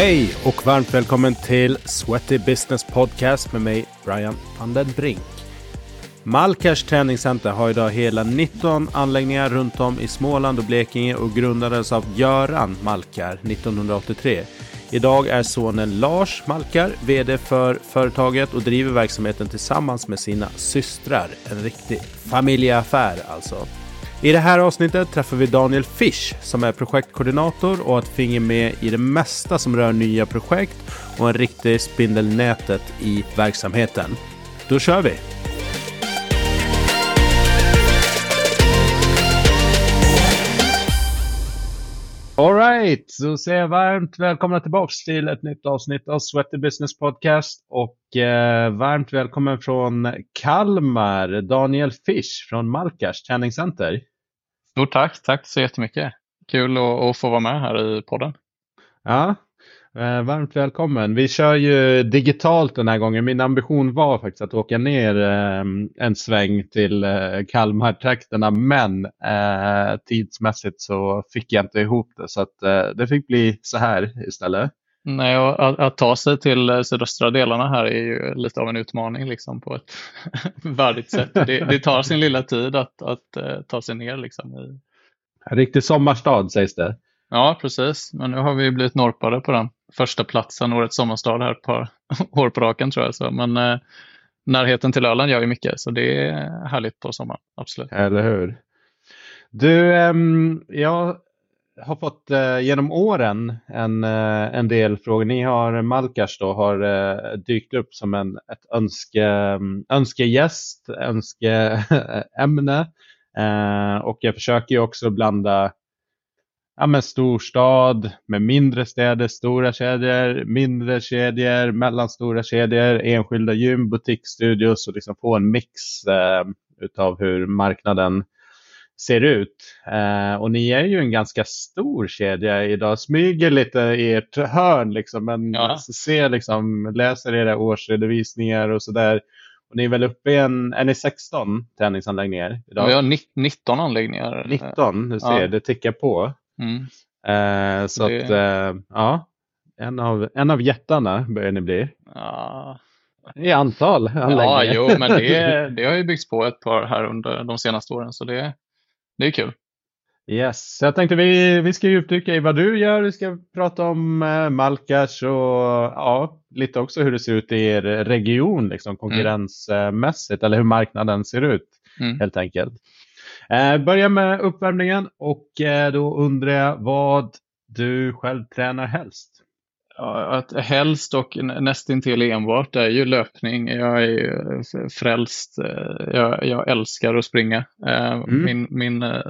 Hej och varmt välkommen till Sweaty Business Podcast med mig Brian van den Brink. Malkers träningscenter har idag hela 19 anläggningar runt om i Småland och Blekinge och grundades av Göran Malkar 1983. Idag är sonen Lars Malkar VD för företaget och driver verksamheten tillsammans med sina systrar. En riktig familjeaffär alltså. I det här avsnittet träffar vi Daniel Fisch som är projektkoordinator och har ett finger med i det mesta som rör nya projekt och en riktig spindelnätet i verksamheten. Då kör vi! Alright, så säger jag varmt välkomna tillbaks till ett nytt avsnitt av Sweaty Business Podcast och eh, varmt välkommen från Kalmar, Daniel Fisch från Malkars träningscenter. Stort tack, tack så jättemycket. Kul att, att få vara med här i podden. Ja, eh, varmt välkommen. Vi kör ju digitalt den här gången. Min ambition var faktiskt att åka ner eh, en sväng till eh, Kalmartrakterna men eh, tidsmässigt så fick jag inte ihop det så att det fick bli så här istället. Nej, att, att, ta sig till sydöstra delarna här är ju lite av en utmaning liksom på ett värdigt sätt. Det, det, tar sin lilla tid att, att uh, ta sig ner. Liksom, i... En riktig sommarstad sägs det. Ja, precis. Men nu har vi blivit norpade på den första platsen, årets sommarstad här ett par år på raken tror jag. Så. Men uh, närheten till Öland gör ju mycket, så det är härligt på sommaren. Absolut. Eller hur. Du, um, jag har fått eh, genom åren en, eh, en del frågor. Ni har, Malkars då, har eh, dykt upp som en ett önske, mm, önskegäst, önskeämne. Eh, och jag försöker ju också blanda ja, men storstad med mindre städer, stora kedjor, mindre kedjor, mellanstora kedjor, enskilda gym, butiksstudios och liksom få en mix eh, utav hur marknaden ser ut. Eh, och ni är ju en ganska stor kedja idag. Smyger lite i ert hörn liksom. Men ja. ser liksom, läser era årsredovisningar och sådär. Och ni är väl uppe i en, är ni 16 träningsanläggningar idag? Vi har 19 anläggningar. 19, du ser, ja. det tickar på. Mm. Eh, så det... att, eh, ja. En av, en av jättarna börjar ni bli. Ja. I antal anläggningar. Ja, jo, men det, det har ju byggts på ett par här under de senaste åren. Så det, det är kul. Yes, jag tänkte vi, vi ska djupdyka i vad du gör. Vi ska prata om eh, Malkars och ja, lite också hur det ser ut i er region liksom, konkurrensmässigt mm. eller hur marknaden ser ut mm. helt enkelt. Eh, börja med uppvärmningen och eh, då undrar jag vad du själv tränar helst? Att helst och nästintill enbart är ju löpning. Jag är frälst. Eh, jag, jag älskar att springa. Eh, mm. Min, min eh,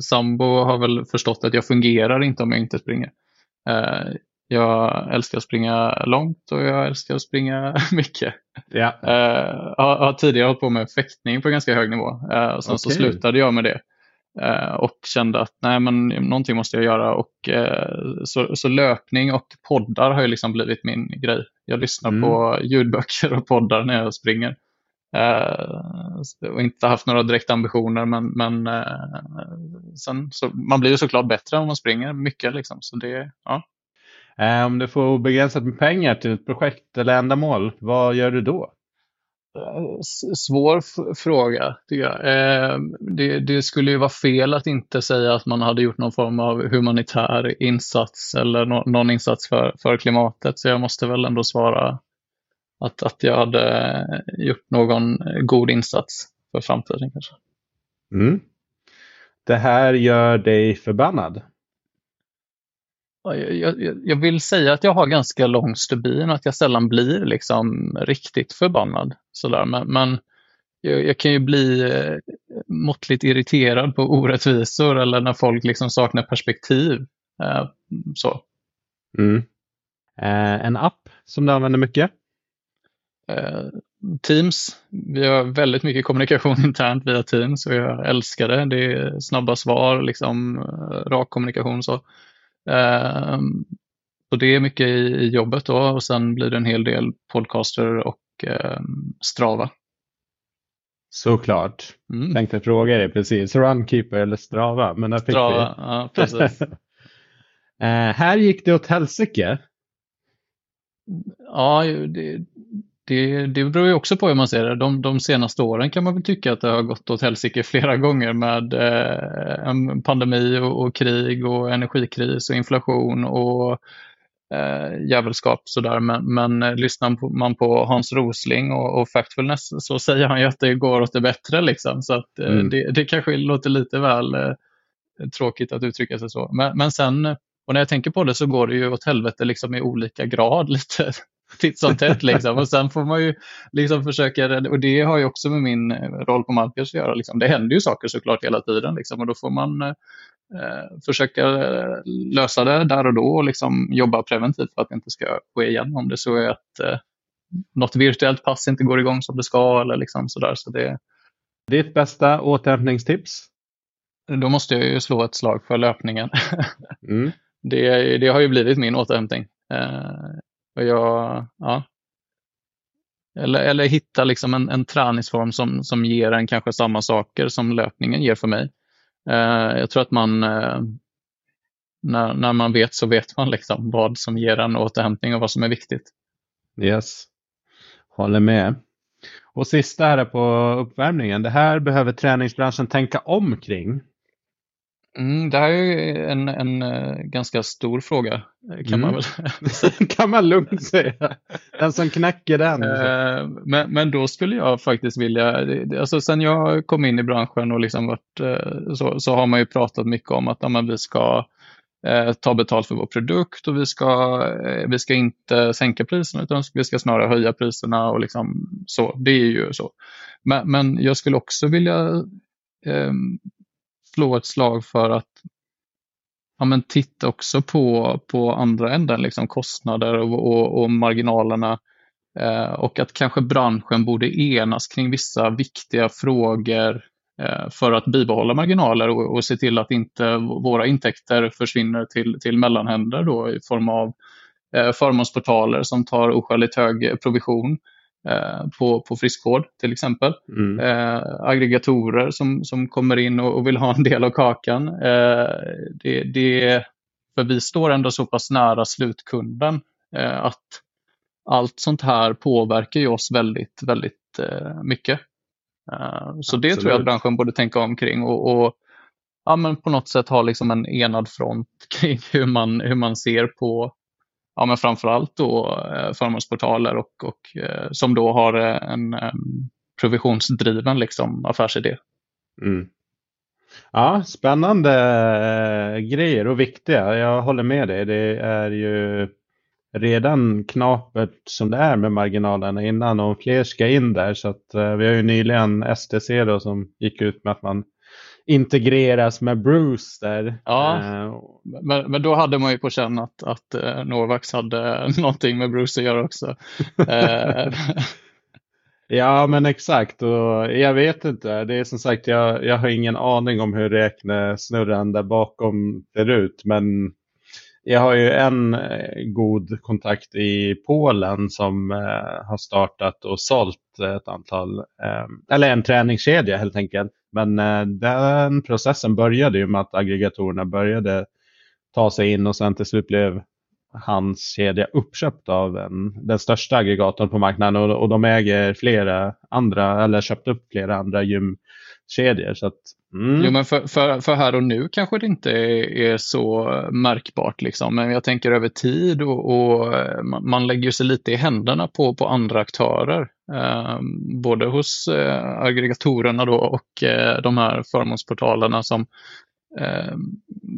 sambo har väl förstått att jag fungerar inte om jag inte springer. Jag älskar att springa långt och jag älskar att springa mycket. Ja. Jag har tidigare hållit på med fäktning på ganska hög nivå. Sen okay. så slutade jag med det. Eh, och kände att nej, men någonting måste jag göra. Och, eh, så, så, löpning och poddar har ju liksom blivit min grej. Jag lyssnar mm. på ljudböcker och poddar när jag springer. Uh, och inte haft några direkta ambitioner men, men uh, sen, så, man blir ju såklart bättre om man springer mycket. Liksom, så det, ja. Om du får obegränsat med pengar till ett projekt eller ändamål, vad gör du då? Eh, svår fråga, tycker jag. Eh, det, det, skulle ju vara fel att inte säga att man hade gjort någon form av humanitär insats eller no, någon insats för, för klimatet. Så jag måste väl ändå svara att, att jag hade gjort någon god insats för framtiden kanske. Mm. Det här gör dig förbannad? Jag, jag, jag, vill säga att jag har ganska lång stubin och att jag sällan blir liksom riktigt förbannad. Sådär. Men, men jag, jag, kan ju bli eh, måttligt irriterad på orättvisor eller när folk liksom saknar perspektiv. Eh, så. Mm. Eh, en app som du använder mycket? Eh, Teams. Vi har väldigt mycket kommunikation internt via Teams och jag älskar det. Det är snabba svar, liksom, eh, rak kommunikation. så. Ehm, så det är mycket i jobbet då och sen blir det en hel del podcaster och ehm, Strava. Såklart. Mm. Tänkte fråga dig precis. Runkeeper eller Strava? Men där fick Strava, vi. ja precis. uh, här gick det åt helsike. ja, det, det, det beror ju också på hur man ser det. De, de senaste åren kan man väl tycka att det har gått åt helsike flera gånger med eh, en pandemi och, och, krig och energikris och inflation och eh, jävelskap sådär. Men, men eh, lyssnar man på Hans Rosling och, och Factfulness så säger han ju att det går åt det bättre liksom. Så att, eh, mm. det, det kanske låter lite väl eh, tråkigt att uttrycka sig så. Men, men sen, och när jag tänker på det så går det ju åt helvete liksom i olika grad lite titt som tätt. Liksom. Och sen får man ju liksom försöka, och det har ju också med min roll på Malmfjälls att göra. Liksom. Det händer ju saker såklart hela tiden liksom. och då får man eh, försöka lösa det där och då och liksom jobba preventivt för att det inte ska ske igen om det så är att eh, något virtuellt pass inte går igång som det ska eller liksom sådär. Så det... Ditt bästa återhämtningstips? Då måste jag ju slå ett slag för löpningen. Mm. det, det har ju blivit min återhämtning. Och jag, ja. Eller, eller hitta liksom en, en träningsform som, som ger en kanske samma saker som löpningen ger för mig. Eh, jag tror att man, eh, när, när man vet så vet man liksom vad som ger en återhämtning och vad som är viktigt. Yes, håller med. Och sista här på uppvärmningen. Det här behöver träningsbranschen tänka om kring. Mm, det här är en, en, eh, ganska stor fråga kan mm. man väl kan man lugnt säga. Den som knäcker den. Eh, men, men då skulle jag faktiskt vilja, alltså sen jag kom in i branschen och liksom varit, eh, så, så har man ju pratat mycket om att ja, vi ska eh, ta betalt för vår produkt och vi ska, eh, vi ska inte sänka priserna utan vi ska snarare höja priserna och liksom så. Det är ju så. Men, men jag skulle också vilja eh, slå ett slag för att ja, men titta också på, på andra änden, liksom kostnader och, och, och marginalerna. Eh, och att kanske branschen borde enas kring vissa viktiga frågor eh, för att bibehålla marginaler och, och se till att inte våra intäkter försvinner till, till mellanhänder då, i form av eh, förmånsportaler som tar oskäligt hög provision Eh, på, på friskvård till exempel. Mm. Eh, aggregatorer som, som kommer in och, och, vill ha en del av kakan. Eh, det, det, för vi står ändå så pass nära slutkunden eh, att allt sånt här påverkar ju oss väldigt, väldigt eh, mycket. Eh, så det tror jag att branschen borde tänka omkring och, och ja, men på något sätt ha liksom en enad front kring hur man, hur man ser på ja, men framförallt då eh, förmånsportaler och, och eh, som då har eh, en, en provisionsdriven liksom, affärsidé. Mm. Ja, spännande eh, grejer och viktiga. Jag håller med dig. Det är ju redan knapert som det är med marginalerna innan och fler ska in där. Så att, vi har ju nyligen STC då som gick ut med att man integreras med Bruce där. Ja, uh, men, men då hade man ju på känn att, att uh, Novax hade någonting med Bruce att göra också. uh, ja, men exakt. Och jag vet inte. Det är som sagt, jag, jag har ingen aning om hur räknesnurran där bakom ser ut. Men jag har ju en eh, god kontakt i Polen som eh, har startat och sålt ett antal, ehm, eller en träningskedja helt enkelt men eh, den processen började ju med att aggregatorerna började ta sig in och sen till slut blev hans kedja uppköpt av en, den största aggregatorn på marknaden och, och de äger flera andra, eller köpt upp flera andra gym gymkedjor. Så att, mm. Jo, men för, för, för, här och nu kanske det inte är, är så märkbart, liksom. men jag tänker över tid och, och man lägger sig lite i händerna på, på andra aktörer. Ehm, både hos eh, aggregatorerna då och eh, de här förmånsportalerna som ehm,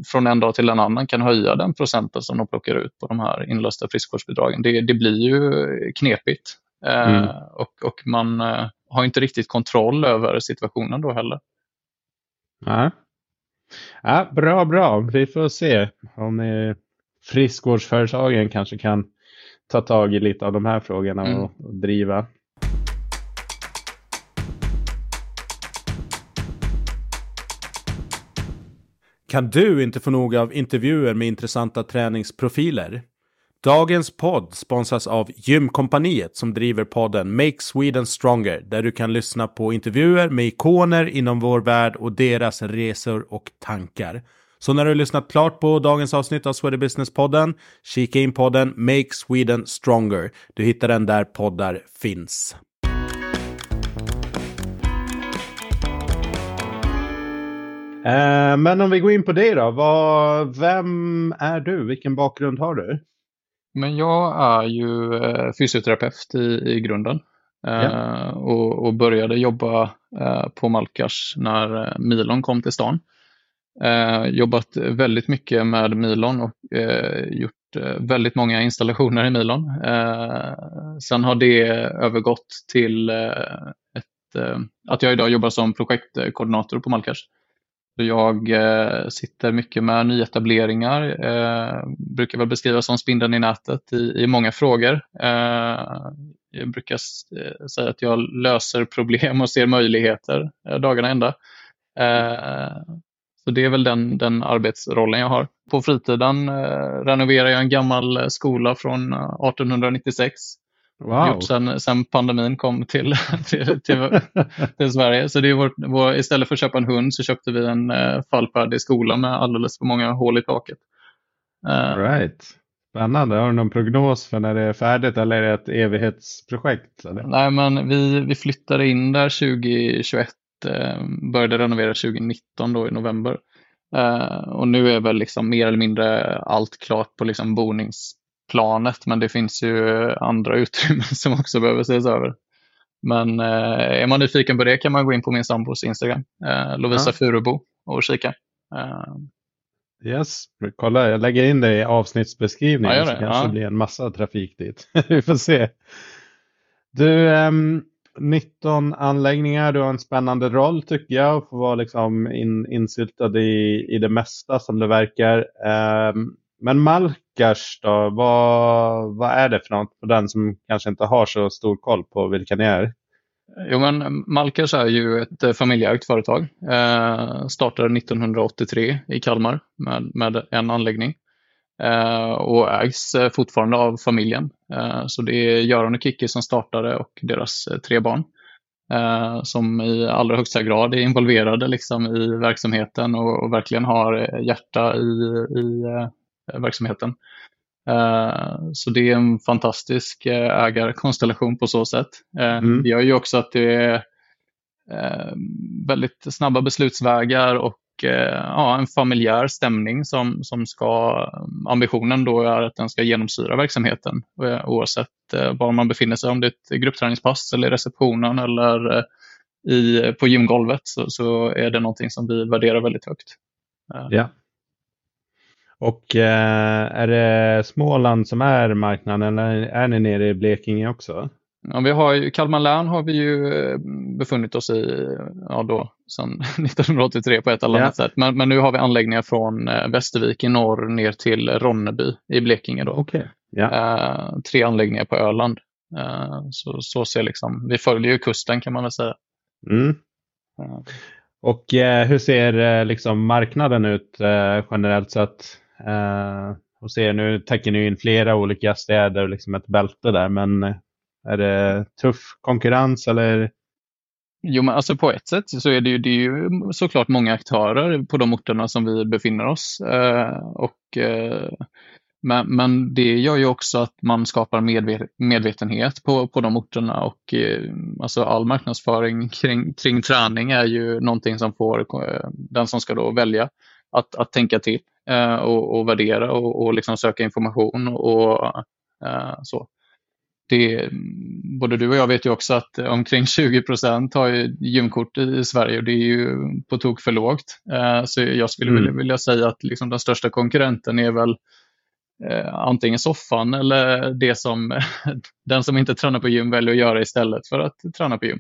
från en dag till en annan kan höja den procenten som de plockar ut på de här inlösta friskvårdsbidragen. Det, det blir ju knepigt ehm, mm. och, och man eh, har inte riktigt kontroll över situationen då heller. Nej. Ja, bra, bra. Vi får se om friskvårdsföretagen kanske kan ta tag i lite av de här frågorna mm. och, och driva. Kan du inte få nog av intervjuer med intressanta träningsprofiler? Dagens podd sponsras av Gymkompaniet som driver podden Make Sweden Stronger där du kan lyssna på intervjuer med ikoner inom vår värld och deras resor och tankar. Så när du har lyssnat klart på dagens avsnitt av Sweden Business-podden, kika in podden Make Sweden Stronger. Du hittar den där poddar finns. Eh, men om vi går in på det då. Vad, vem är du? Vilken bakgrund har du? Men jag är ju eh, fysioterapeut i, i grunden. Ja. Eh, och, och, började jobba på Malkars när Milon kom till stan. jobbat väldigt mycket med Milon och gjort väldigt många installationer i Milon. sen har det övergått till ett, att jag idag jobbar som projektkoordinator på Malkars. Jag eh, sitter mycket med nyetableringar, eh, brukar väl beskrivas som spindeln i nätet i, i många frågor. Eh, jag brukar eh, säga att jag löser problem och ser möjligheter eh, dagarna ända. Eh, så det är väl den, den arbetsrollen jag har. På fritiden eh, renoverar jag en gammal skola från eh, 1896 wow. gjort sen, sen pandemin kom till, till, till, till, Sverige. Så det är vår, vår, istället för att köpa en hund så köpte vi en uh, fallfärdig skola med alldeles för många hål i taket. Uh, right. Spännande. Har du någon prognos för när det är färdigt eller är det ett evighetsprojekt? Eller? Nej, men vi, vi flyttade in där 2021, eh, började renovera 2019 då i november. Uh, och nu är väl liksom mer eller mindre allt klart på liksom bonings planet, men det finns ju andra utrymmen som också behöver ses över. Men eh, är man nyfiken på det kan man gå in på min sambos Instagram, eh, Lovisa ja. Furubo, och kika. Eh. Yes, kolla jag lägger in det i avsnittsbeskrivningen ja, så kanske det blir en massa trafik dit. Vi får se. Du, ehm, 19 anläggningar, du har en spännande roll tycker jag. och Får vara liksom in, insyltad i, i det mesta som det verkar. Um, men Malkars då, vad, vad är det för något för den som kanske inte har så stor koll på vilka ni är? Jo, men Malkers är ju ett eh, familjeägt företag. Eh, startade 1983 i Kalmar med, med en anläggning eh, och ägs eh, fortfarande av familjen. Eh, så det är Göran och Kicki som startade och deras eh, tre barn som i allra högsta grad är involverade liksom, i verksamheten och, och verkligen har hjärta i, i Eh, verksamheten. Eh, så det är en fantastisk eh, ägarkonstellation på så sätt. Mm. Det gör ju också att det är väldigt snabba beslutsvägar och ja, en familjär stämning som, som ska, ambitionen då är att den ska genomsyra verksamheten oavsett var man befinner sig, om det är ett gruppträningspass eller receptionen eller i, på gymgolvet så, så är det någonting som vi värderar väldigt högt. Ja. Och eh, är det Småland som är marknaden eller är ni nere i Blekinge också? Ja, vi har ju, Kalmar län har vi ju eh, befunnit oss i ja, då, sedan 1983 på ett eller annat ja. sätt. Men, men, nu har vi anläggningar från eh, Västervik i norr ner till Ronneby i Blekinge. Då. Okay. Ja. Eh, tre anläggningar på Öland. Eh, så, så ser liksom, vi följer ju kusten kan man väl säga. Mm. Och eh, hur ser liksom marknaden ut generellt sett? Eh, och ser nu täcker ni in flera olika städer och liksom ett bälte där, men eh, är det tuff konkurrens eller? Jo, men alltså på ett sätt så är det ju, det är ju såklart många aktörer på de orterna som vi befinner oss. Eh, och, eh, men, men, det gör ju också att man skapar medvet medvetenhet på, på de orterna och eh, alltså all marknadsföring kring, kring träning är ju någonting som får eh, den som ska då välja att, att tänka till eh, och, och, värdera och, och liksom söka information och eh, så. Det, både du och jag vet ju också att omkring 20 procent har ju gymkort i Sverige och det är ju på tok för lågt. Eh, så jag skulle mm. vilja, säga att liksom den största konkurrenten är väl eh, antingen soffan eller det som den som inte tränar på gym väljer att göra istället för att träna på gym.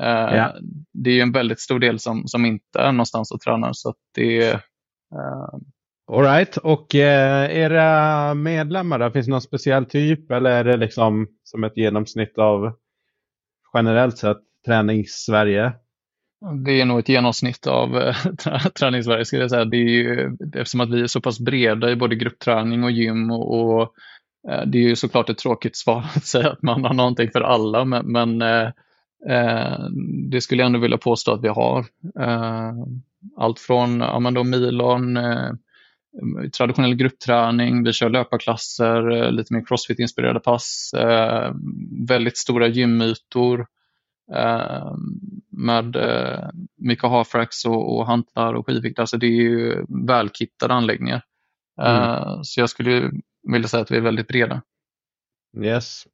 Eh, ja. Det är ju en väldigt stor del som, som inte är någonstans och tränar så det, Uh, Alright. Och eh, era medlemmar då? Finns det någon speciell typ eller är det liksom som ett genomsnitt av generellt sett träningssverige? Det är nog ett genomsnitt av eh, träningssverige skulle jag säga. Det är ju, eftersom att vi är så pass breda i både gruppträning och gym och, och eh, det är ju såklart ett tråkigt svar att säga att man har någonting för alla men, men eh, eh det skulle jag ändå vilja påstå att vi har. Eh, allt från ja, men då Milon, eh, traditionell gruppträning, vi kör löparklasser, lite mer crossfit-inspirerade pass, väldigt stora gymytor med mycket halfracks och, och hantlar och skivvikt. Alltså det är ju välkittade anläggningar. Mm. Så jag skulle vilja säga att vi är väldigt breda. Yes.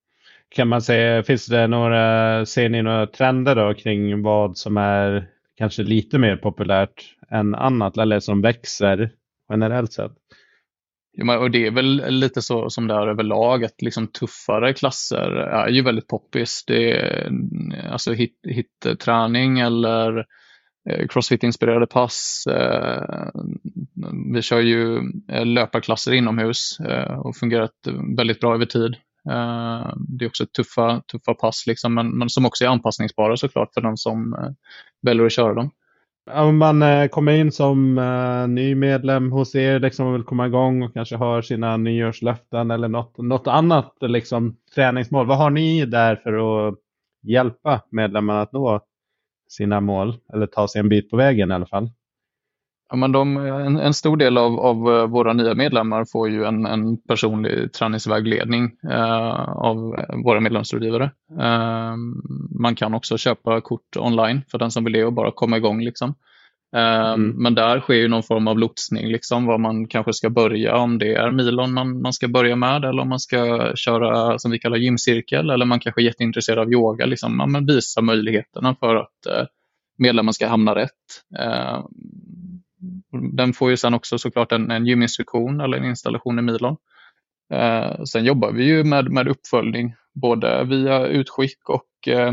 Kan man säga, finns det några, ser ni några trender då kring vad som är kanske lite mer populärt än annat eller som växer generellt sett? Ja, och det är väl lite så som det är överlag att liksom tuffare klasser är ju väldigt poppis. Det är mm, alltså hit, hit-träning eller eh, crossfit-inspirerade pass. Eh, vi kör ju eh, löparklasser inomhus och fungerat väldigt bra över tid. Det är också tuffa, tuffa pass, liksom, men, men som också är anpassningsbara såklart för den som väljer att köra dem. Om man eh, kommer in som eh, ny medlem hos er liksom, och vill komma igång och kanske har sina nyårslöften eller något, något annat liksom, träningsmål. Vad har ni där för att hjälpa medlemmarna att nå sina mål eller ta sig en bit på vägen i alla fall? Ja, men de, en, en, stor del av, av eh, våra nya medlemmar får ju en, en personlig träningsvägledning eh, av våra medlemsrådgivare. Eh, man kan också köpa kort online för den som vill det och bara komma igång. Liksom. Eh, mm. Men där sker ju någon form av lotsning, liksom, var man kanske ska börja, om det är milon man, man ska börja med eller om man ska köra som vi kallar gymcirkel eller man kanske är jätteintresserad av yoga. Liksom. Ja, visa möjligheterna för att eh, medlemmen ska hamna rätt. Den får ju sen också såklart en, en gyminstruktion eller en installation i Milon. Eh, sen jobbar vi ju med, med uppföljning både via utskick och eh,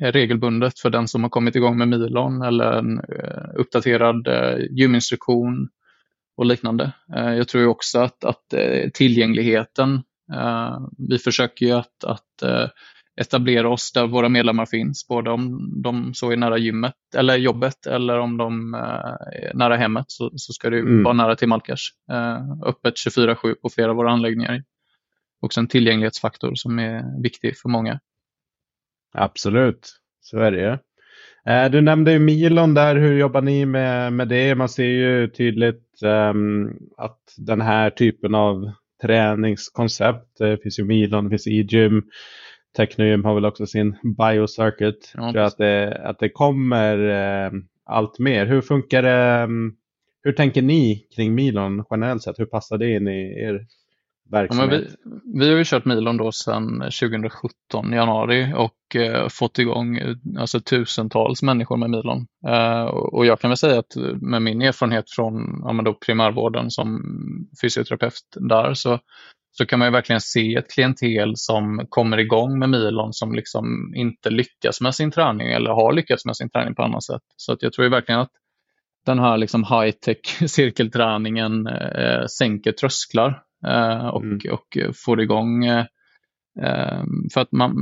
regelbundet för den som har kommit igång med Milon eller en eh, uppdaterad eh, gyminstruktion och liknande. Eh, jag tror också att, att eh, tillgängligheten, eh, vi försöker ju att, att eh, etablera oss där våra medlemmar finns, både om de så är nära gymmet eller jobbet eller om de är nära hemmet så, så ska det mm. vara nära till Malkars. Eh, öppet 24-7 på flera av våra anläggningar. Också en tillgänglighetsfaktor som är viktig för många. Absolut, så är det eh, Du nämnde ju Milon där, hur jobbar ni med, med det? Man ser ju tydligt um, att den här typen av träningskoncept, det finns ju Milon, det finns e-gym, Technium har väl också sin biocircuit. Ja, tror att, det, att det kommer eh, allt mer. Hur funkar det? Mm, hur tänker ni kring Milon generellt sett? Hur passar det in i er verksamhet? Ja, vi, vi, har ju kört Milon då sedan 2017 januari och eh, fått igång alltså, tusentals människor med Milon. Eh, och jag kan väl säga att med min erfarenhet från ja, då primärvården som fysioterapeut där så så kan man ju verkligen se ett klientel som kommer igång med milon som liksom inte lyckas med sin träning eller har lyckats med sin träning på annat sätt. Så att jag tror verkligen att den här liksom high-tech cirkelträningen eh, sänker trösklar eh, och, mm. och får igång eh, eh, för att man,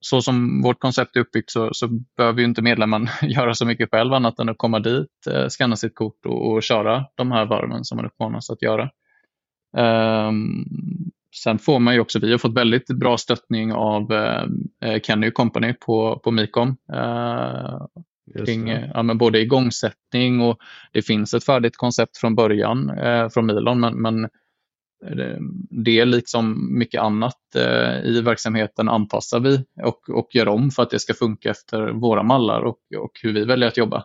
så som vårt koncept är uppbyggt så, så behöver inte medlemmen göra så mycket själv annat än att komma dit, eh, skanna sitt kort och, och köra de här varven som man uppmanas att göra. Um, Sen får man ju också, vi har fått väldigt bra stöttning av eh, eh Kenny Company på, på Micom. Eh, kring ja, men både igångsättning och det finns ett färdigt koncept från början eh, från Milon men, men eh, det är liksom mycket annat eh, i verksamheten anpassar vi och, och gör om för att det ska funka efter våra mallar och, och hur vi väljer att jobba.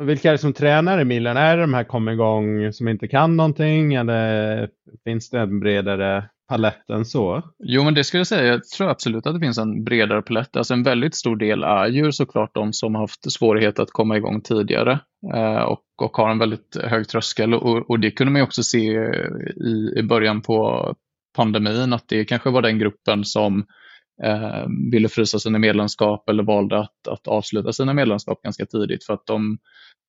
Vilka är det som tränar i Milan? Är det de här kom igång som inte kan någonting eller finns det en bredare paletten så? Jo, men det skulle jag säga. Jag tror absolut att det finns en bredare palett. Alltså en väldigt stor del är ju såklart de som har haft svårighet att komma igång tidigare eh, och, och har en väldigt hög tröskel. Och, och det kunde man också se i, i början på pandemin, att det kanske var den gruppen som eh, ville frysa sina medlemskap eller valde att, att avsluta sina medlemskap ganska tidigt för att de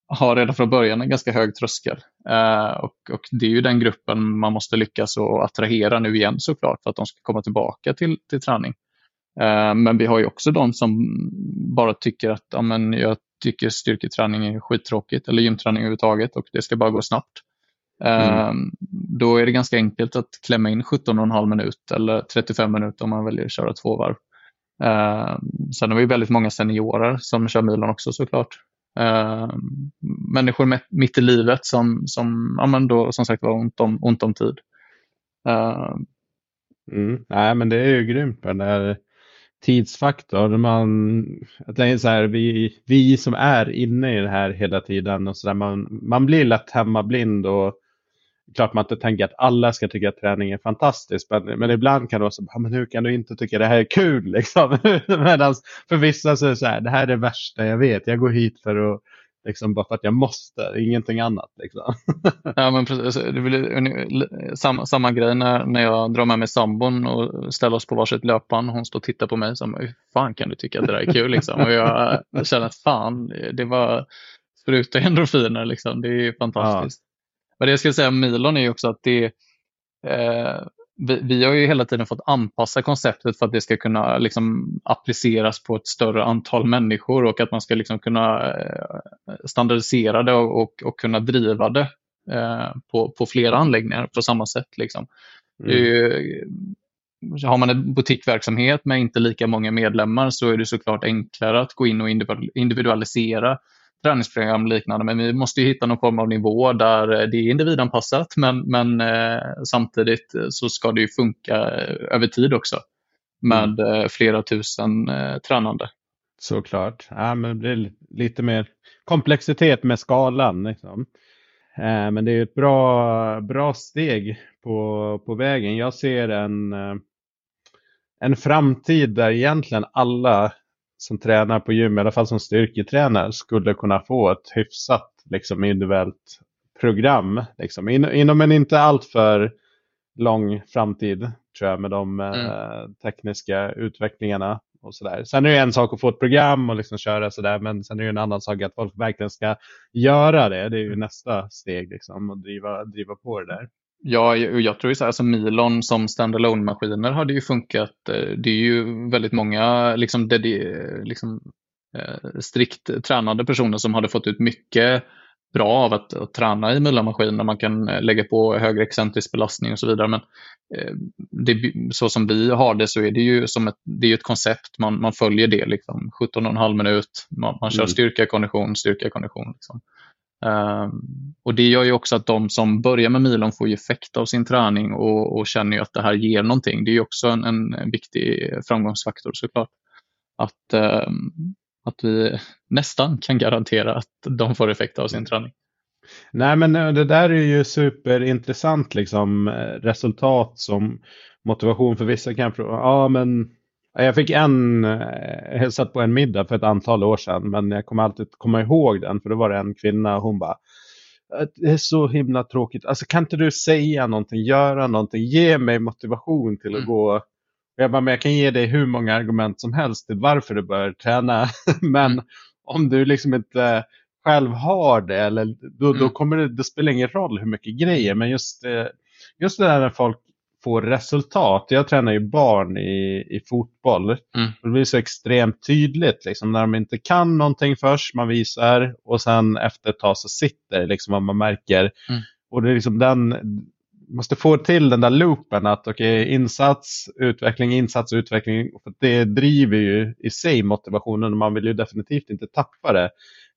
har redan från början en ganska hög tröskel. Eh, och, och, det är ju den gruppen man måste lyckas att attrahera nu igen såklart för att de ska komma tillbaka till, till träning. Eh, men vi har ju också de som bara tycker att ja, men jag tycker styrketräning är skittråkigt eller gymträning överhuvudtaget och det ska bara gå snabbt. Eh, mm. Då är det ganska enkelt att klämma in 17,5 minut eller 35 minuter om man väljer att köra två varv. Eh, sen har vi väldigt många seniorer som kör milen också såklart. Uh, människor med, mitt i livet som, som, ja, men då, som sagt var ont om, ont om tid. Uh, mm. Nej, men det är ju grymt med den där tidsfaktorn. Man, jag tänker så här, vi, vi som är inne i det här hela tiden, och så där, man, man blir lätt hemmablind och klart man inte tänker att alla ska tycka att träning är fantastiskt. Men, men ibland kan det vara så, men hur kan du inte tycka det här är kul? Liksom? Medan för vissa så är det så här, det här är det värsta jag vet. Jag går hit för att Liksom bara för att jag måste, ingenting annat. Liksom. ja, men precis. Det blir samma, samma grej när, när jag drar med mig sambon och ställer oss på varsitt löpband. Hon står och tittar på mig som, hur fan kan du tycka att det där är kul? Liksom? Och jag, jag känner att fan, det var spruta endorfiner. Liksom. Det är fantastiskt. Ja. Men det jag skulle säga om Milon är också att det eh, vi, vi, har ju hela tiden fått anpassa konceptet för att det ska kunna liksom, appliceras på ett större antal människor och att man ska liksom, kunna eh, standardisera det och, och, och kunna driva det eh, på, på flera anläggningar på samma sätt. Liksom. Mm. Ju, har man en butikverksamhet med inte lika många medlemmar så är det såklart enklare att gå in och individualisera träningsprogram liknande, men vi måste hitta någon form av nivå där det är individanpassat, men, men eh, samtidigt så ska det ju funka över tid också med mm. Eh, flera tusen eh, tränande. Såklart, ja, men det blir lite mer komplexitet med skalan. Liksom. Eh, men det är ett bra, bra steg på, på vägen. Jag ser en, eh, en framtid där egentligen alla som tränar på gym, i alla fall som styrketränare, skulle kunna få ett hyfsat liksom, individuellt program. Liksom, in, inom en inte alltför lång framtid, tror jag, med de mm. eh, tekniska utvecklingarna. Och sådär. Sen är det en sak att få ett program och liksom köra sådär, men sen är det en annan sak att folk verkligen ska göra det. Det är ju nästa steg, liksom, att driva, driva på det där. Ja, jag tror ju så här, alltså Milon som standalone maskiner hade ju funkat. Eh, det är ju väldigt många liksom, liksom, eh, strikt tränade personer som hade fått ut mycket bra av att, att träna i Milan-maskiner. Man kan eh, lägga på högre excentrisk belastning och så vidare. Men det, så som vi har det så är det ju som ett, det är ett koncept. Man, man följer det. Liksom. 17,5 minut. Man, man kör mm. styrka, kondition, styrka, kondition. Liksom. Ehm, och Det gör ju också att de som börjar med milon får effekt av sin träning och, och känner att det här ger någonting. Det är också en, en viktig framgångsfaktor såklart. Att, ehm, att vi nästan kan garantera att de får effekt av sin träning. Nej men eh, det där är ju superintressant liksom eh, resultat som motivation för vissa kan fråga, ja men jag fick en eh, hälsat på en middag för ett antal år sedan, men jag kommer alltid komma ihåg den, för då var det en kvinna och hon bara det är så himla tråkigt. Alltså kan inte du säga någonting, göra någonting, ge mig motivation till att mm. gå. Jag bara, men jag kan ge dig hur många argument som helst till varför du bör träna. men mm. om du liksom inte själv har det, eller, då, mm. då kommer det, det spelar ingen roll hur mycket grejer. Men just, eh, just det där när folk få resultat. Jag tränar ju barn i, i fotboll. Mm. Det blir så extremt tydligt liksom, när de inte kan någonting först, man visar och sen efter ett tag så sitter liksom vad man märker. Mm. Och det är liksom den, måste få till den där loopen att okej, okay, insats, utveckling, insats, utveckling. För det driver ju i sig motivationen och man vill ju definitivt inte tappa det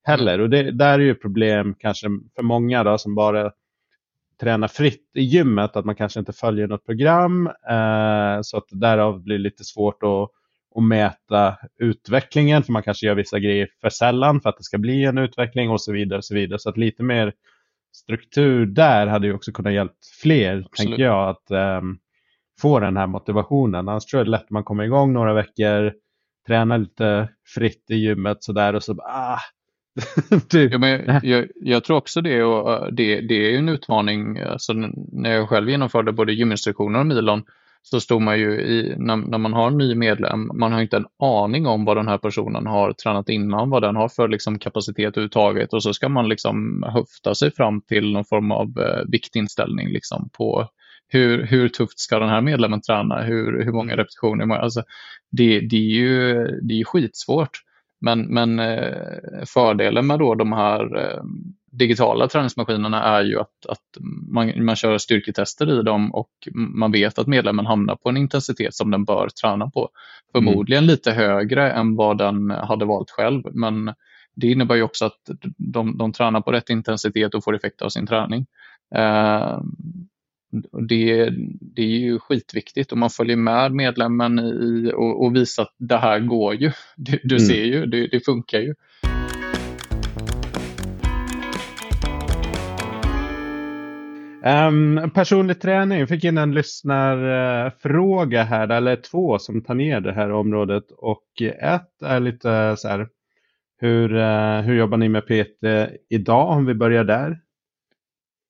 heller. Mm. Och det där är ju problem kanske för många då som bara träna fritt i gymmet, att man kanske inte följer något program. Eh, så att därav blir det lite svårt att, att mäta utvecklingen, för man kanske gör vissa grejer för sällan för att det ska bli en utveckling och så vidare. Och så vidare. Så att lite mer struktur där hade ju också kunnat hjälpa fler, Absolut. tänker jag, att eh, få den här motivationen. Annars tror jag det är lätt att man kommer igång några veckor, tränar lite fritt i gymmet sådär och så ah, typ. ja, men jag, jag, tror också det och uh, det, det är en utmaning. Alltså, när jag själv genomförde både gyminstruktioner och milon så stod man ju i, när, när, man har en ny medlem, man har inte en aning om vad den här personen har tränat innan, vad den har för liksom, kapacitet överhuvudtaget och så ska man liksom höfta sig fram till någon form av eh, viktinställning liksom, på hur, hur tufft ska den här medlemmen träna, hur, hur många repetitioner, alltså, det, det, är ju det är skitsvårt. Men, men eh, fördelen med då de här eh, digitala träningsmaskinerna är ju att, att man, man kör styrketester i dem och man vet att medlemmen hamnar på en intensitet som den bör träna på. Förmodligen mm. lite högre än vad den hade valt själv, men det innebär ju också att de, de tränar på rätt intensitet och får effekt av sin träning. Eh, det, det är ju skitviktigt och man följer med medlemmen i och, och visar att det här går ju. Du, du mm. ser ju, det, det funkar ju. Um, personlig träning, jag fick in en lyssnarfråga här, eller två som tar ner det här området. Och ett är lite så här, hur, uh, hur jobbar ni med PT idag om vi börjar där?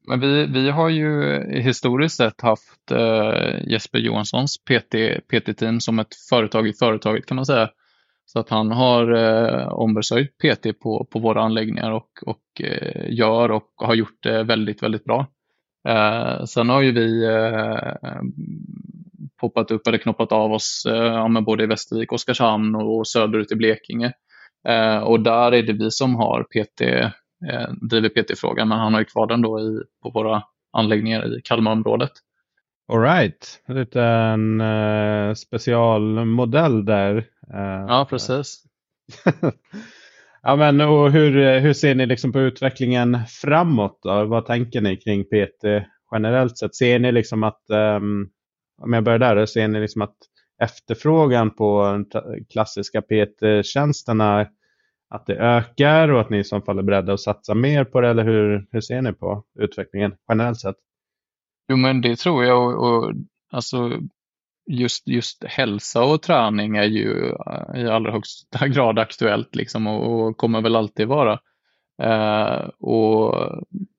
Men vi, vi har ju historiskt sett haft eh, Jesper Johanssons PT, PT-team som ett företag i företaget kan man säga. Så att han har eh, ombesörjt PT på, på våra anläggningar och, och eh, gör och har gjort det väldigt, väldigt bra. Eh, sen har ju vi eh, poppat upp eller knoppat av oss eh, både i Västervik, Oskarshamn och söderut i Blekinge. Eh, och där är det vi som har PT, eh, driver PT-frågan, men han har ju kvar den då i, på våra anläggningar i Kalmarområdet. Alright, en uh, specialmodell där. Uh, ja, precis. Ja, men och hur, hur ser ni liksom på utvecklingen framåt? Då? Vad tänker ni kring PT generellt sett? Ser ni liksom att, um, om jag börjar där, ser ni liksom att efterfrågan på klassiska PT-tjänsterna att det ökar och att ni i så fall är beredda att satsa mer på det? Eller hur, hur ser ni på utvecklingen generellt sett? Jo, men det tror jag. Och, och alltså, just, just hälsa och träning är ju eh, i allra högsta grad aktuellt liksom och, och kommer väl alltid vara. Uh, och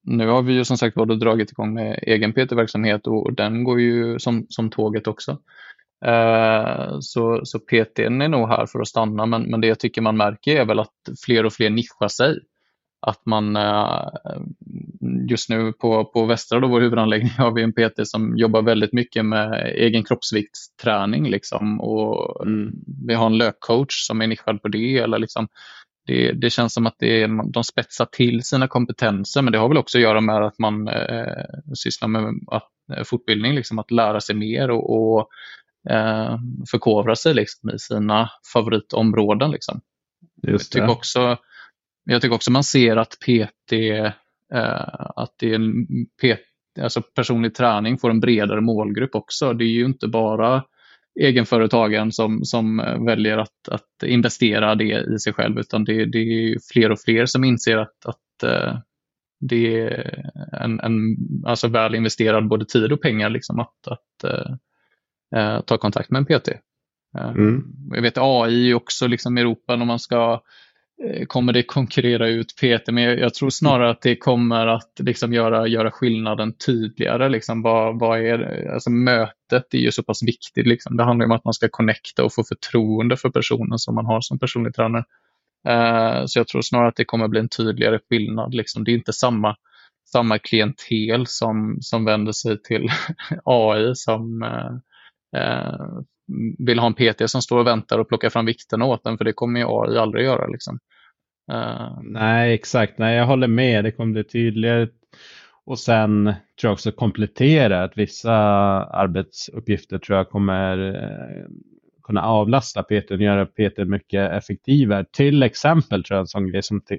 nu har vi ju som sagt både dragit igång med egen PT-verksamhet och den går ju som, som tåget också. Uh, så, så PT är nog här för att stanna men, men det jag tycker man märker är väl att fler och fler nischar sig att man eh, just nu på, på Västra, då, vår huvudanläggning, har vi en PT som jobbar väldigt mycket med egen kroppsviktsträning. Liksom, och mm. Vi har en lökcoach som är nischad på det. Eller liksom, det, det känns som att det är, de spetsar till sina kompetenser men det har väl också att göra med att man eh, sysslar med att, eh, fortbildning, liksom, att lära sig mer och, och eh, förkovra sig liksom, i sina favoritområden. Liksom. Jag tycker också jag tycker också man ser att PT, eh, att det är en PT, alltså personlig träning får en bredare målgrupp också. Det är ju inte bara egenföretagaren som, som väljer att, att investera det i sig själv utan det, det är fler och fler som inser att, att eh, det är en, en alltså väl investerad både tid och pengar liksom att, att eh, eh ta kontakt med en PT. Eh, mm. Jag vet AI också liksom i Europa när man ska Eh, kommer det konkurrera ut Peter, men jag, jag, tror snarare att det kommer att liksom göra, göra skillnaden tydligare. Liksom, vad, vad är Alltså, mötet är ju så pass viktigt. Liksom. Det handlar om att man ska connecta och få förtroende för personen som man har som personlig tränare. Uh, så jag tror snarare att det kommer bli en tydligare skillnad. Liksom. Det är inte samma, samma klientel som, som vänder sig till AI som uh, vill ha en PT som står och väntar och plockar fram vikterna åt den, för det kommer ju AI aldrig göra. Liksom. Uh... Nej, exakt. Nej, jag håller med. Det kommer bli tydligare. Och sen tror jag också komplettera att vissa arbetsuppgifter tror jag kommer eh, kunna avlasta PT och göra PT mycket effektivare. Till exempel tror jag en sån grej som till,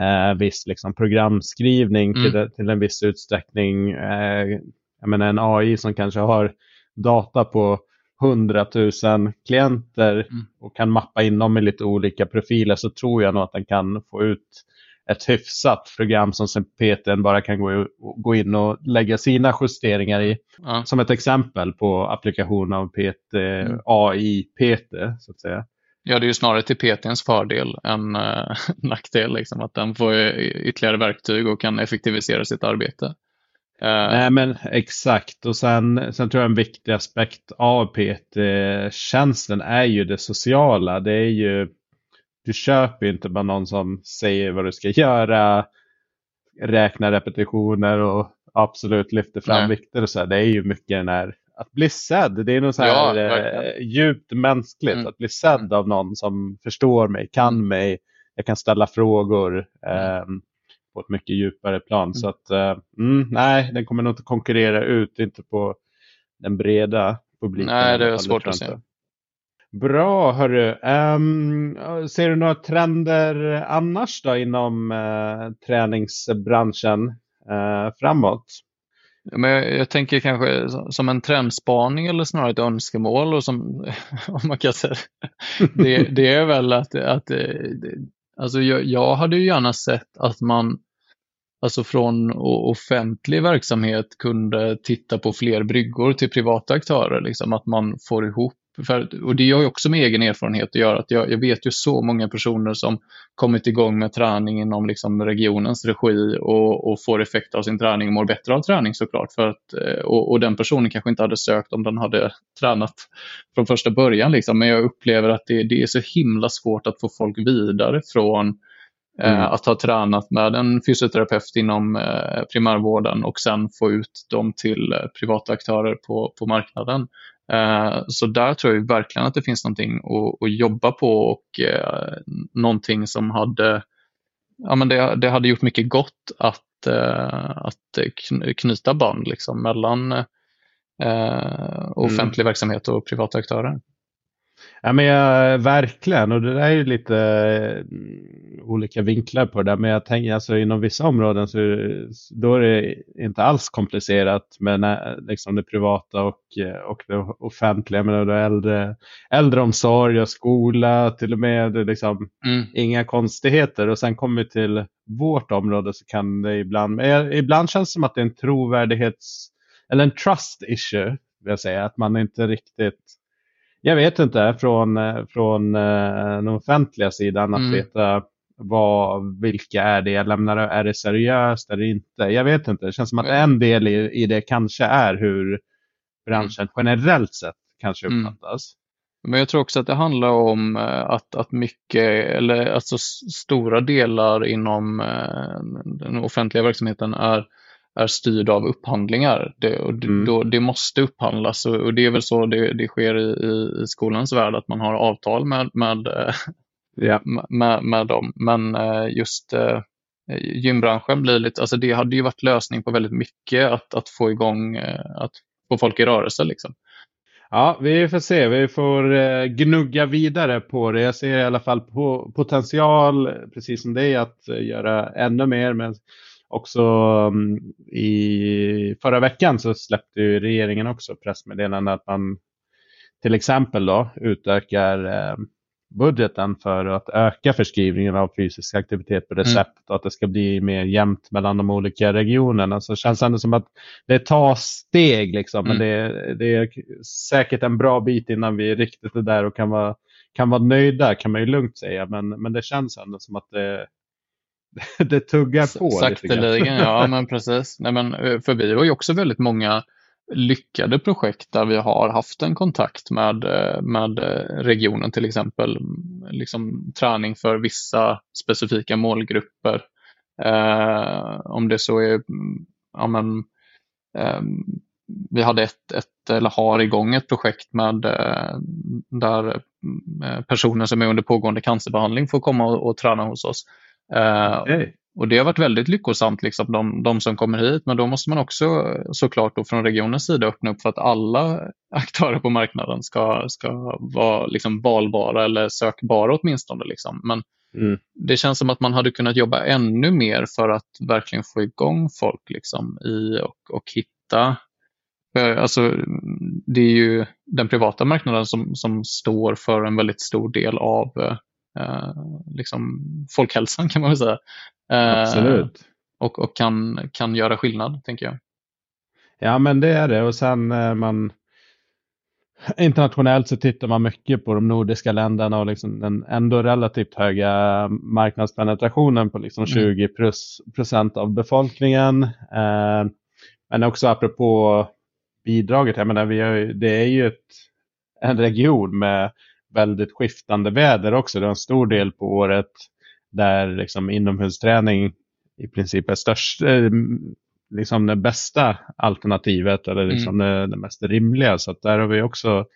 eh, viss liksom, programskrivning mm. till, till en viss utsträckning. Eh, jag menar en AI som kanske har data på 100 000 klienter mm. och kan mappa in dem i lite olika profiler så tror jag nog att den kan få ut ett hyfsat program som sen PTn bara kan gå, gå in och lägga sina justeringar i. Ja. Som ett exempel på applikation av PT, mm. AI PT så att säga. Ja, det är ju snarare till PTns fördel än äh, nackdel, liksom, att den får ytterligare verktyg och kan effektivisera sitt arbete. Uh, Nej men exakt och sen, sen tror jag en viktig aspekt av PT-tjänsten är ju det sociala. Det är ju, du köper ju inte bara någon som säger vad du ska göra, räknar repetitioner och absolut lyfter fram Nej. vikter och så här. Det är ju mycket den här att bli sedd. Det är något så här ja, eh, djupt mänskligt. Mm. Att bli sedd av någon som förstår mig, kan mm. mig. Jag kan ställa frågor. Mm. Um, på ett mycket djupare plan. Mm. Så att, uh, mm, nej, den kommer nog inte konkurrera ut, inte på den breda publiken. Nej, det är svårt att se. Bra hörru. Um, ser du några trender annars då inom uh, träningsbranschen uh, framåt? Men jag, jag, tänker kanske som en trendspaning eller snarare ett önskemål och som, om man kan säga det, det är väl att, att alltså jag, jag hade ju gärna sett att man alltså från offentlig verksamhet kunde titta på fler bryggor till privata aktörer. Liksom att man får ihop för, och det har ju också med egen erfarenhet att göra. Att jag, jag, vet ju så många personer som kommit igång med träning inom liksom regionens regi och, och, får effekt av sin träning och mår bättre av träning såklart. För att, eh, och, och, den personen kanske inte hade sökt om den hade tränat från första början. Liksom. Men jag upplever att det, det är så himla svårt att få folk vidare från Eh, mm. Att ha tränat med en fysioterapeut inom eh, primärvården och sen få ut dem till privata aktörer på, på marknaden. Så där tror jag verkligen att det finns någonting att, att jobba på och någonting som hade, ja, men det, det hade gjort mycket gott att, att knyta band liksom mellan offentlig mm. verksamhet och privata aktörer. Ja, men jag, verkligen, och det där är ju lite uh, olika vinklar på det där. Men jag tänker alltså inom vissa områden så då är det inte alls komplicerat med uh, liksom det privata och, uh, och det offentliga. Men det äldre, äldreomsorg och skola till och med liksom mm. inga konstigheter. Och sen kommer vi till vårt område så kan det ibland, ibland känns det som att det är en trovärdighets eller en trust issue. Vill jag säga, att man inte riktigt jag vet inte från, eh, från uh, den offentliga sidan att mm. veta vad, vilka är det jag lämnar, är det seriöst eller inte? Jag vet inte, det känns som att en del i, i det kanske är hur branschen mm. generellt sett kanske mm. uppfattas. Mm. Men jag tror också att det handlar om eh, att, att mycket, eller alltså stora delar inom den offentliga verksamheten är är styrd av upphandlingar. Det, och mm. då, det måste upphandlas och, och, det är väl så det, det sker i, i, skolans värld att man har avtal med, med, ja. med, med dem. Men eh, just eh, gymbranschen blir lite, alltså det hade ju varit lösning på väldigt mycket att, att få igång, eh, att få folk i rörelse liksom. Ja, vi får se. Vi får gnugga vidare på det. Jag ser i alla fall på potential, precis som dig, att göra ännu mer. Men också um, i förra veckan så släppte regeringen också pressmeddelande att man till exempel då utökar eh, budgeten för att öka förskrivningen av fysisk aktivitet på recept mm. och att det ska bli mer jämnt mellan de olika regionerna. Så det känns ändå som att det tar steg liksom, mm. men det, det, är säkert en bra bit innan vi riktigt är där och kan vara, kan vara nöjda kan man ju lugnt säga. Men, men det känns ändå som att det, det tuggar på. Sakteligen, ja men precis. Nej, men, eh, för vi har ju också väldigt många lyckade projekt där vi har haft en kontakt med, eh, med eh, regionen till exempel. Liksom träning för vissa specifika målgrupper. Eh, om det så är, ja men, eh, vi hade ett, ett, eller har igång ett projekt med där personer som är under pågående cancerbehandling får komma och, och träna hos oss. Okay. Och det har varit väldigt lyckosamt, liksom, de, de, som kommer hit. Men då måste man också såklart då från regionens sida öppna upp för att alla aktörer på marknaden ska, ska vara liksom valbara eller sökbara åtminstone. Liksom. Men mm. det känns som att man hade kunnat jobba ännu mer för att verkligen få igång folk liksom, i och, och hitta Alltså, det är ju den privata marknaden som, som står för en väldigt stor del av eh, liksom folkhälsan kan man väl säga. Eh, Absolut. Och, och kan, kan göra skillnad, tänker jag. Ja, men det är det. Och sen eh, man internationellt så tittar man mycket på de nordiska länderna och liksom den ändå relativt höga marknadspenetrationen på liksom 20 mm. plus procent av befolkningen. Eh, men också apropå bidraget, jag menar, vi har, det är ju ett, en region med väldigt skiftande väder också. Det är en stor del på året där liksom inomhusträning i princip är störst, eh, liksom det bästa alternativet eller liksom mm. det, det, mest rimliga. Så där har vi också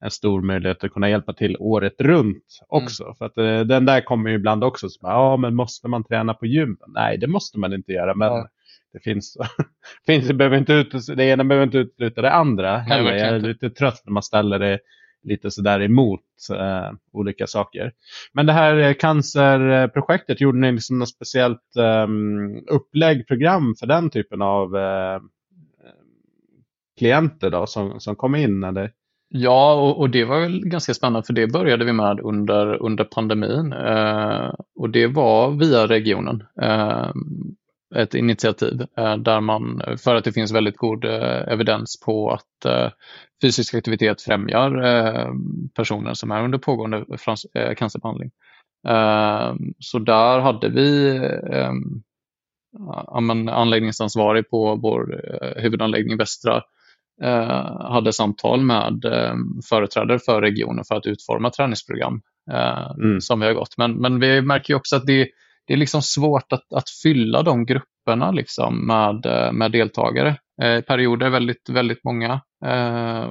en stor möjlighet att kunna hjälpa till året runt också. Mm. För att eh, den där kommer ju ibland också, så ja men måste man träna på gym? Nej, det måste man inte göra. Men ja. det finns, finns det, behöver inte ut, det ena behöver inte utesluta det andra. Nej, jag är lite trött när man ställer det lite sådär emot eh, olika saker. Men det här eh, cancerprojektet, gjorde ni liksom något speciellt eh, upplägg, program för den typen av eh, klienter då, som, som kom in? Eller? Ja, och, och, det var väl ganska spännande för det började vi med under, under pandemin eh, och det var via regionen. Eh, ett initiativ eh, där man, för att det finns väldigt god eh, evidens på att eh, fysisk aktivitet främjar personer som är under pågående cancerbehandling. Så där hade vi anläggningsansvarig på vår huvudanläggning Västra hade samtal med företrädare för regionen för att utforma träningsprogram mm. som vi har gått. Men, men vi märker också att det, det är liksom svårt att, att fylla de grupperna liksom med, med deltagare. I perioder väldigt, väldigt många.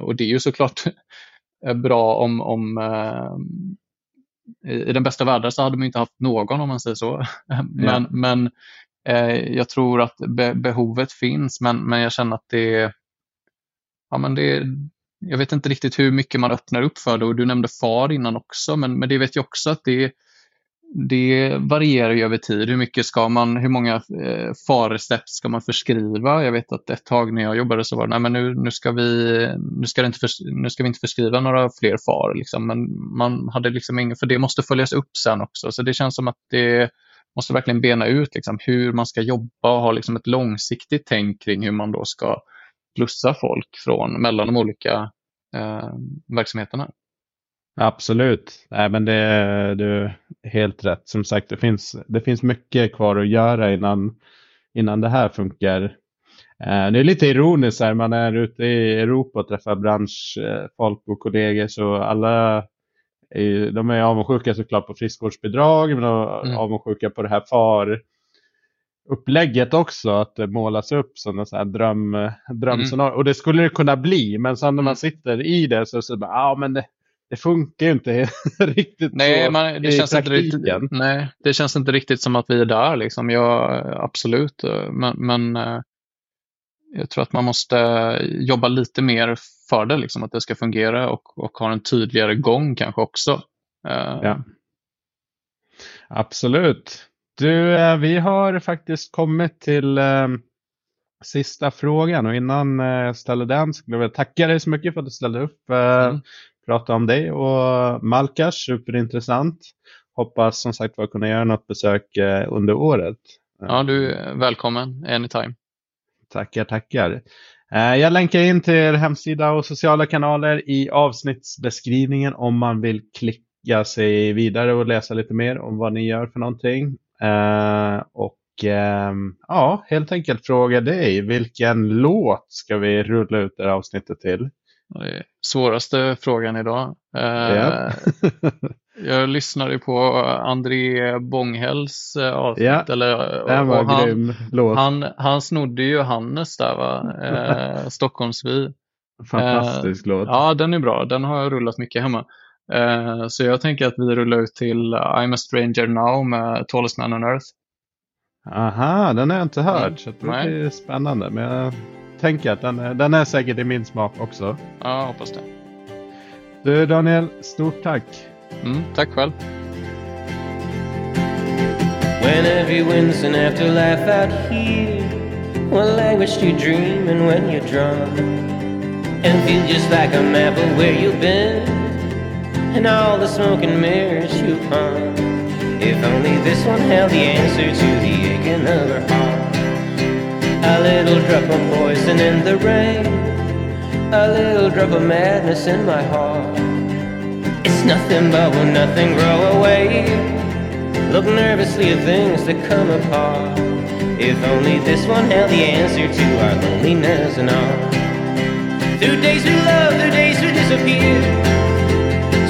Och det är ju såklart bra om, om i den bästa världen så hade man inte haft någon om man säger så. Men, ja. men jag tror att be behovet finns men, men jag känner att det ja, men det, jag vet inte riktigt hur mycket man öppnar upp för det och du nämnde FAR innan också, men, men det vet jag också att det, det varierar ju över tid. Hur mycket ska man, hur många eh, FAR-recept ska man förskriva? Jag vet att ett tag när jag jobbade så var det, nej men nu, nu, ska, vi, nu, ska, det inte för, nu ska vi inte förskriva några fler FAR. Liksom. Men man hade liksom ingen, för det måste följas upp sen också. Så det känns som att det måste verkligen bena ut liksom, hur man ska jobba och ha liksom, ett långsiktigt tänk kring hur man då ska plussa folk från mellan de olika eh, verksamheterna. Absolut, Nej, men det är du helt rätt. Som sagt, det finns, det finns mycket kvar att göra innan, innan det här funkar. Eh, det är lite ironiskt här, man är ute i Europa och träffar branschfolk och kollegor så alla är, de är avundsjuka såklart på friskvårdsbidrag men de mm. avundsjuka på det här FAR upplägget också, att det målas upp som en dröm, drömscenario. Mm. Och det skulle det kunna bli, men sen när man mm. sitter i det så, så bara, ja men det, det funkar ju inte riktigt nej, så man, det i känns praktiken. Inte riktigt, nej, det känns inte riktigt som att vi är där liksom. Ja, absolut, men, men eh, jag tror att man måste jobba lite mer för det, liksom, att det ska fungera och, och ha en tydligare gång kanske också. Eh, ja. Absolut. Du, eh, vi har faktiskt kommit till eh, sista frågan och innan jag ställer den skulle jag vilja tacka dig så mycket för att du ställde upp. Eh, mm. Prata om dig och Malkas, superintressant. Hoppas som sagt var kunna göra något besök eh, under året. Ja, du är välkommen anytime. Tackar, tackar. Eh, jag länkar in till er hemsida och sociala kanaler i avsnittsbeskrivningen om man vill klicka sig vidare och läsa lite mer om vad ni gör för någonting. Uh, och uh, ja, helt enkelt fråga dig, vilken låt ska vi rulla ut det här avsnittet till? Svåraste frågan idag. Yeah. jag lyssnade på André Bånghälls avsnitt. Yeah. Eller, det var en grym låt. Han, han snodde ju Hannes där, va? Stockholmsvi. Fantastisk låt. Ja, den är bra. Den har jag rullat mycket hemma. Eh, så jag tänker att vi rullar ut till I'm a stranger now med Tallest man on earth. Aha, den har jag inte hört. Mm. Så det blir spännande. Men jag tänker att den är, den är säkert i min smak också. Ja, hoppas det. Du Daniel, stort tack. Mm, tack själv. When every wind's an laugh out here What language do you dream and when you're drunk And feel just like a map of where you've been and all the smoke and mirrors you hung. If only this one held the answer to the aching of her heart. A little drop of poison in the rain, a little drop of madness in my heart. It's nothing but will nothing grow away. Look nervously at things that come apart. If only this one held the answer to our loneliness and all. Through days we love, through days we disappear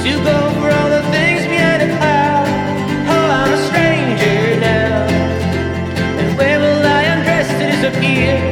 to go ear.